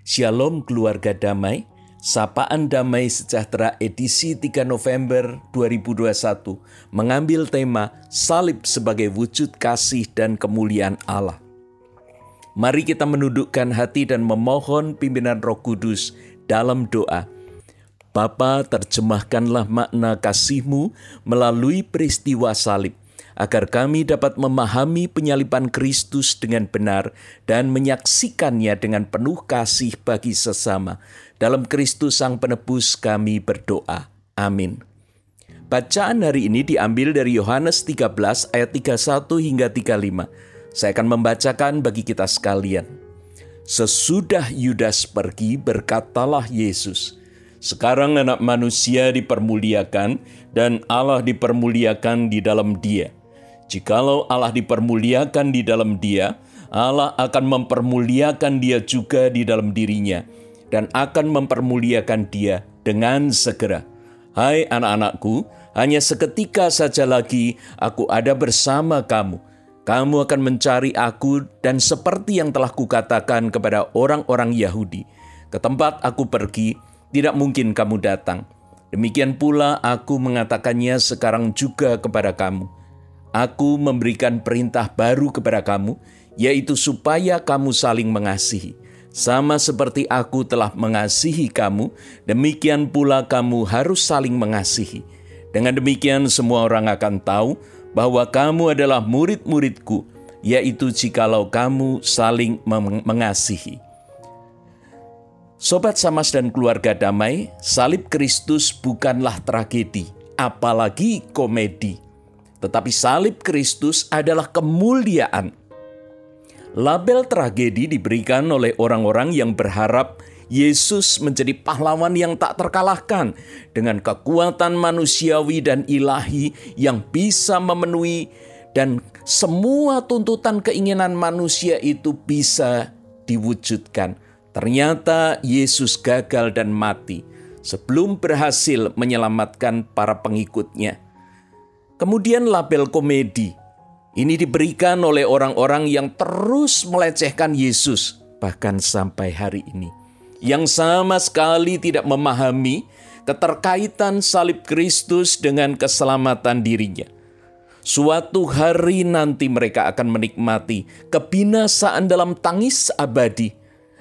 Shalom keluarga damai, Sapaan Damai Sejahtera edisi 3 November 2021 mengambil tema salib sebagai wujud kasih dan kemuliaan Allah. Mari kita menundukkan hati dan memohon pimpinan Roh Kudus dalam doa. Bapa, terjemahkanlah makna kasihmu melalui peristiwa salib agar kami dapat memahami penyaliban Kristus dengan benar dan menyaksikannya dengan penuh kasih bagi sesama. Dalam Kristus Sang Penebus kami berdoa. Amin. Bacaan hari ini diambil dari Yohanes 13 ayat 31 hingga 35. Saya akan membacakan bagi kita sekalian. Sesudah Yudas pergi, berkatalah Yesus, "Sekarang anak manusia dipermuliakan dan Allah dipermuliakan di dalam dia." Jikalau Allah dipermuliakan di dalam dia, Allah akan mempermuliakan dia juga di dalam dirinya dan akan mempermuliakan dia dengan segera. Hai anak-anakku, hanya seketika saja lagi aku ada bersama kamu. Kamu akan mencari aku dan seperti yang telah kukatakan kepada orang-orang Yahudi, ke tempat aku pergi, tidak mungkin kamu datang. Demikian pula aku mengatakannya sekarang juga kepada kamu Aku memberikan perintah baru kepada kamu, yaitu supaya kamu saling mengasihi. Sama seperti aku telah mengasihi kamu, demikian pula kamu harus saling mengasihi. Dengan demikian semua orang akan tahu bahwa kamu adalah murid-muridku, yaitu jikalau kamu saling mengasihi. Sobat Samas dan keluarga damai, salib Kristus bukanlah tragedi, apalagi komedi tetapi salib Kristus adalah kemuliaan. Label tragedi diberikan oleh orang-orang yang berharap Yesus menjadi pahlawan yang tak terkalahkan dengan kekuatan manusiawi dan ilahi yang bisa memenuhi dan semua tuntutan keinginan manusia itu bisa diwujudkan. Ternyata Yesus gagal dan mati sebelum berhasil menyelamatkan para pengikutnya. Kemudian label komedi. Ini diberikan oleh orang-orang yang terus melecehkan Yesus, bahkan sampai hari ini. Yang sama sekali tidak memahami keterkaitan salib Kristus dengan keselamatan dirinya. Suatu hari nanti mereka akan menikmati kebinasaan dalam tangis abadi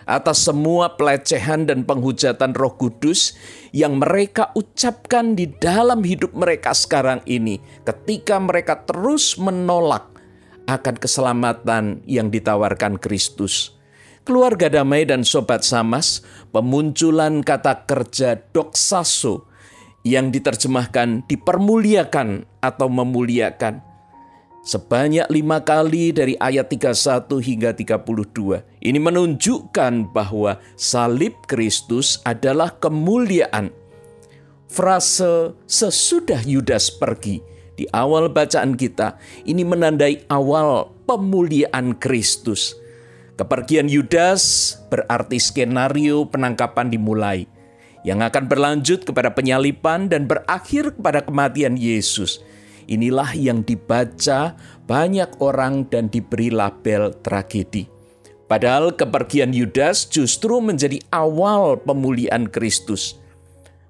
atas semua pelecehan dan penghujatan Roh Kudus yang mereka ucapkan di dalam hidup mereka sekarang ini, ketika mereka terus menolak akan keselamatan yang ditawarkan Kristus. Keluarga damai dan sobat samas, pemunculan kata kerja doksaso yang diterjemahkan dipermuliakan atau memuliakan sebanyak lima kali dari ayat 31 hingga 32. Ini menunjukkan bahwa salib Kristus adalah kemuliaan. Frase sesudah Yudas pergi di awal bacaan kita ini menandai awal pemuliaan Kristus. Kepergian Yudas berarti skenario penangkapan dimulai yang akan berlanjut kepada penyalipan dan berakhir kepada kematian Yesus. Inilah yang dibaca banyak orang dan diberi label tragedi. Padahal kepergian Yudas justru menjadi awal pemulihan Kristus.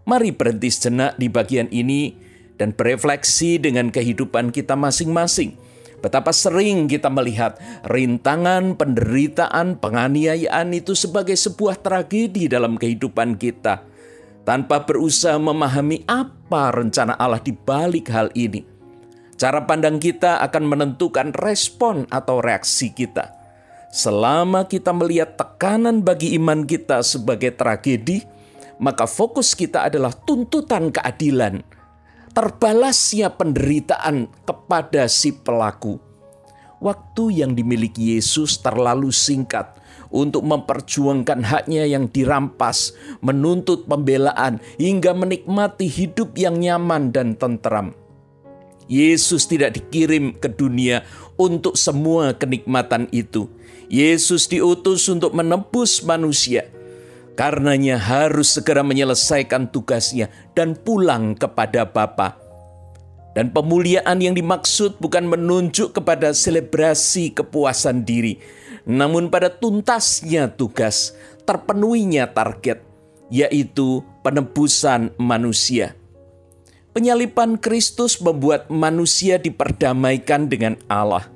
Mari berhenti sejenak di bagian ini dan berefleksi dengan kehidupan kita masing-masing. Betapa sering kita melihat rintangan, penderitaan, penganiayaan itu sebagai sebuah tragedi dalam kehidupan kita, tanpa berusaha memahami apa rencana Allah di balik hal ini. Cara pandang kita akan menentukan respon atau reaksi kita. Selama kita melihat tekanan bagi iman kita sebagai tragedi, maka fokus kita adalah tuntutan keadilan, terbalasnya penderitaan kepada si pelaku. Waktu yang dimiliki Yesus terlalu singkat untuk memperjuangkan haknya yang dirampas, menuntut pembelaan, hingga menikmati hidup yang nyaman dan tentram. Yesus tidak dikirim ke dunia untuk semua kenikmatan itu. Yesus diutus untuk menebus manusia. Karenanya harus segera menyelesaikan tugasnya dan pulang kepada Bapa. Dan pemuliaan yang dimaksud bukan menunjuk kepada selebrasi kepuasan diri, namun pada tuntasnya tugas, terpenuhinya target, yaitu penebusan manusia. Penyalipan Kristus membuat manusia diperdamaikan dengan Allah.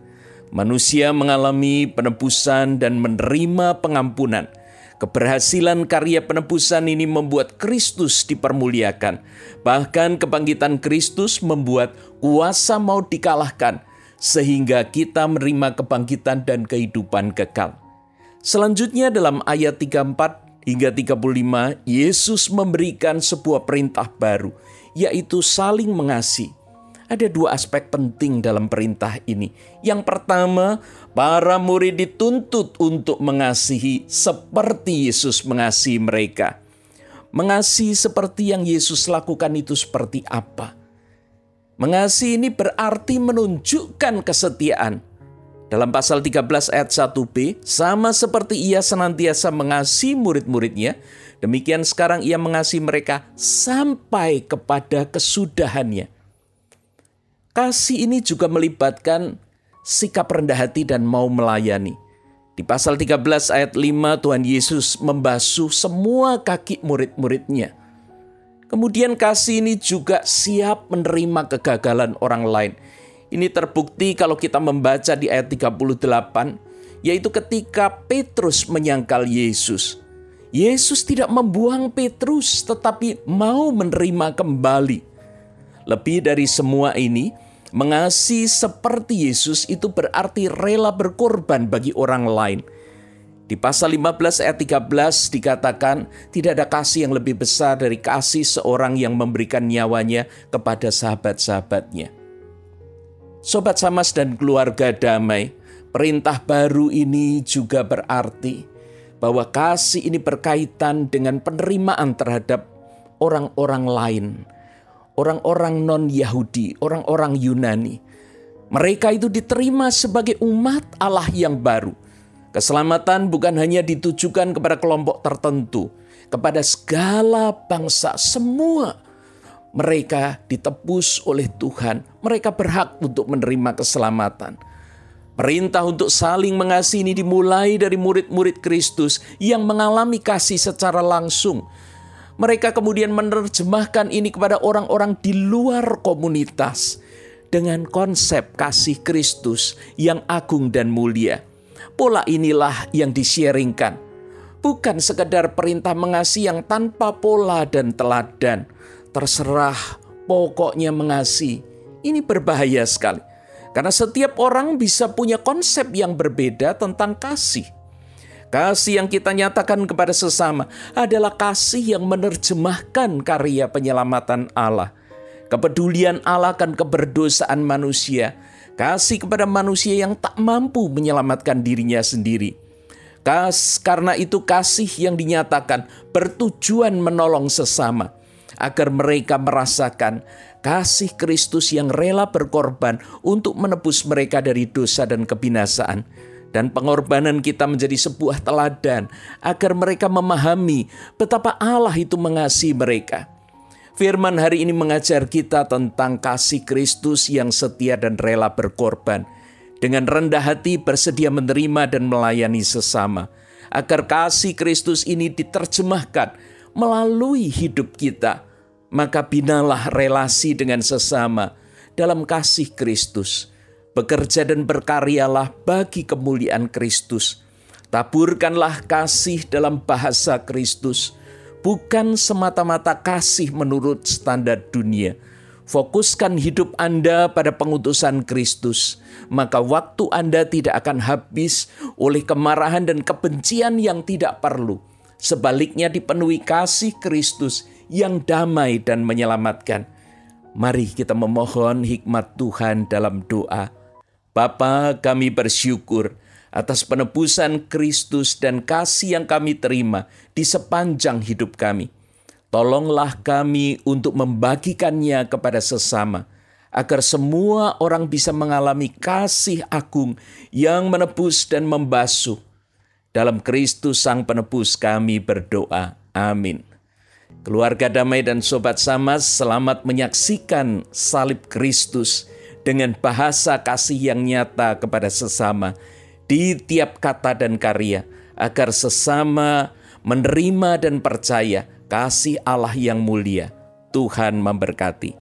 Manusia mengalami penebusan dan menerima pengampunan. Keberhasilan karya penebusan ini membuat Kristus dipermuliakan. Bahkan kebangkitan Kristus membuat kuasa maut dikalahkan sehingga kita menerima kebangkitan dan kehidupan kekal. Selanjutnya dalam ayat 34 hingga 35, Yesus memberikan sebuah perintah baru, yaitu saling mengasihi. Ada dua aspek penting dalam perintah ini. Yang pertama, para murid dituntut untuk mengasihi seperti Yesus mengasihi mereka. Mengasihi seperti yang Yesus lakukan itu seperti apa? Mengasihi ini berarti menunjukkan kesetiaan. Dalam pasal 13 ayat 1b, sama seperti ia senantiasa mengasihi murid-muridnya, Demikian sekarang ia mengasihi mereka sampai kepada kesudahannya. Kasih ini juga melibatkan sikap rendah hati dan mau melayani. Di pasal 13 ayat 5 Tuhan Yesus membasuh semua kaki murid-muridnya. Kemudian kasih ini juga siap menerima kegagalan orang lain. Ini terbukti kalau kita membaca di ayat 38, yaitu ketika Petrus menyangkal Yesus. Yesus tidak membuang Petrus, tetapi mau menerima kembali. Lebih dari semua ini, mengasihi seperti Yesus itu berarti rela berkorban bagi orang lain. Di pasal 15 ayat 13 dikatakan tidak ada kasih yang lebih besar dari kasih seorang yang memberikan nyawanya kepada sahabat-sahabatnya. Sobat Samas dan keluarga damai, perintah baru ini juga berarti bahwa kasih ini berkaitan dengan penerimaan terhadap orang-orang lain, orang-orang non-Yahudi, orang-orang Yunani. Mereka itu diterima sebagai umat Allah yang baru. Keselamatan bukan hanya ditujukan kepada kelompok tertentu, kepada segala bangsa, semua mereka ditebus oleh Tuhan. Mereka berhak untuk menerima keselamatan. Perintah untuk saling mengasihi ini dimulai dari murid-murid Kristus yang mengalami kasih secara langsung. Mereka kemudian menerjemahkan ini kepada orang-orang di luar komunitas dengan konsep kasih Kristus yang agung dan mulia. Pola inilah yang disiaringkan. Bukan sekedar perintah mengasihi yang tanpa pola dan teladan. Terserah, pokoknya mengasihi. Ini berbahaya sekali karena setiap orang bisa punya konsep yang berbeda tentang kasih. Kasih yang kita nyatakan kepada sesama adalah kasih yang menerjemahkan karya penyelamatan Allah. Kepedulian Allah akan keberdosaan manusia. Kasih kepada manusia yang tak mampu menyelamatkan dirinya sendiri. Kas, karena itu kasih yang dinyatakan bertujuan menolong sesama agar mereka merasakan kasih Kristus yang rela berkorban untuk menebus mereka dari dosa dan kebinasaan. Dan pengorbanan kita menjadi sebuah teladan agar mereka memahami betapa Allah itu mengasihi mereka. Firman hari ini mengajar kita tentang kasih Kristus yang setia dan rela berkorban. Dengan rendah hati bersedia menerima dan melayani sesama. Agar kasih Kristus ini diterjemahkan melalui hidup kita maka binalah relasi dengan sesama dalam kasih Kristus. Bekerja dan berkaryalah bagi kemuliaan Kristus. Taburkanlah kasih dalam bahasa Kristus, bukan semata-mata kasih menurut standar dunia. Fokuskan hidup Anda pada pengutusan Kristus, maka waktu Anda tidak akan habis oleh kemarahan dan kebencian yang tidak perlu. Sebaliknya, dipenuhi kasih Kristus yang damai dan menyelamatkan. Mari kita memohon hikmat Tuhan dalam doa. Bapa kami bersyukur atas penebusan Kristus dan kasih yang kami terima di sepanjang hidup kami. Tolonglah kami untuk membagikannya kepada sesama, agar semua orang bisa mengalami kasih agung yang menebus dan membasuh. Dalam Kristus Sang Penebus kami berdoa. Amin. Keluarga damai dan sobat samas selamat menyaksikan salib Kristus dengan bahasa kasih yang nyata kepada sesama di tiap kata dan karya agar sesama menerima dan percaya kasih Allah yang mulia. Tuhan memberkati.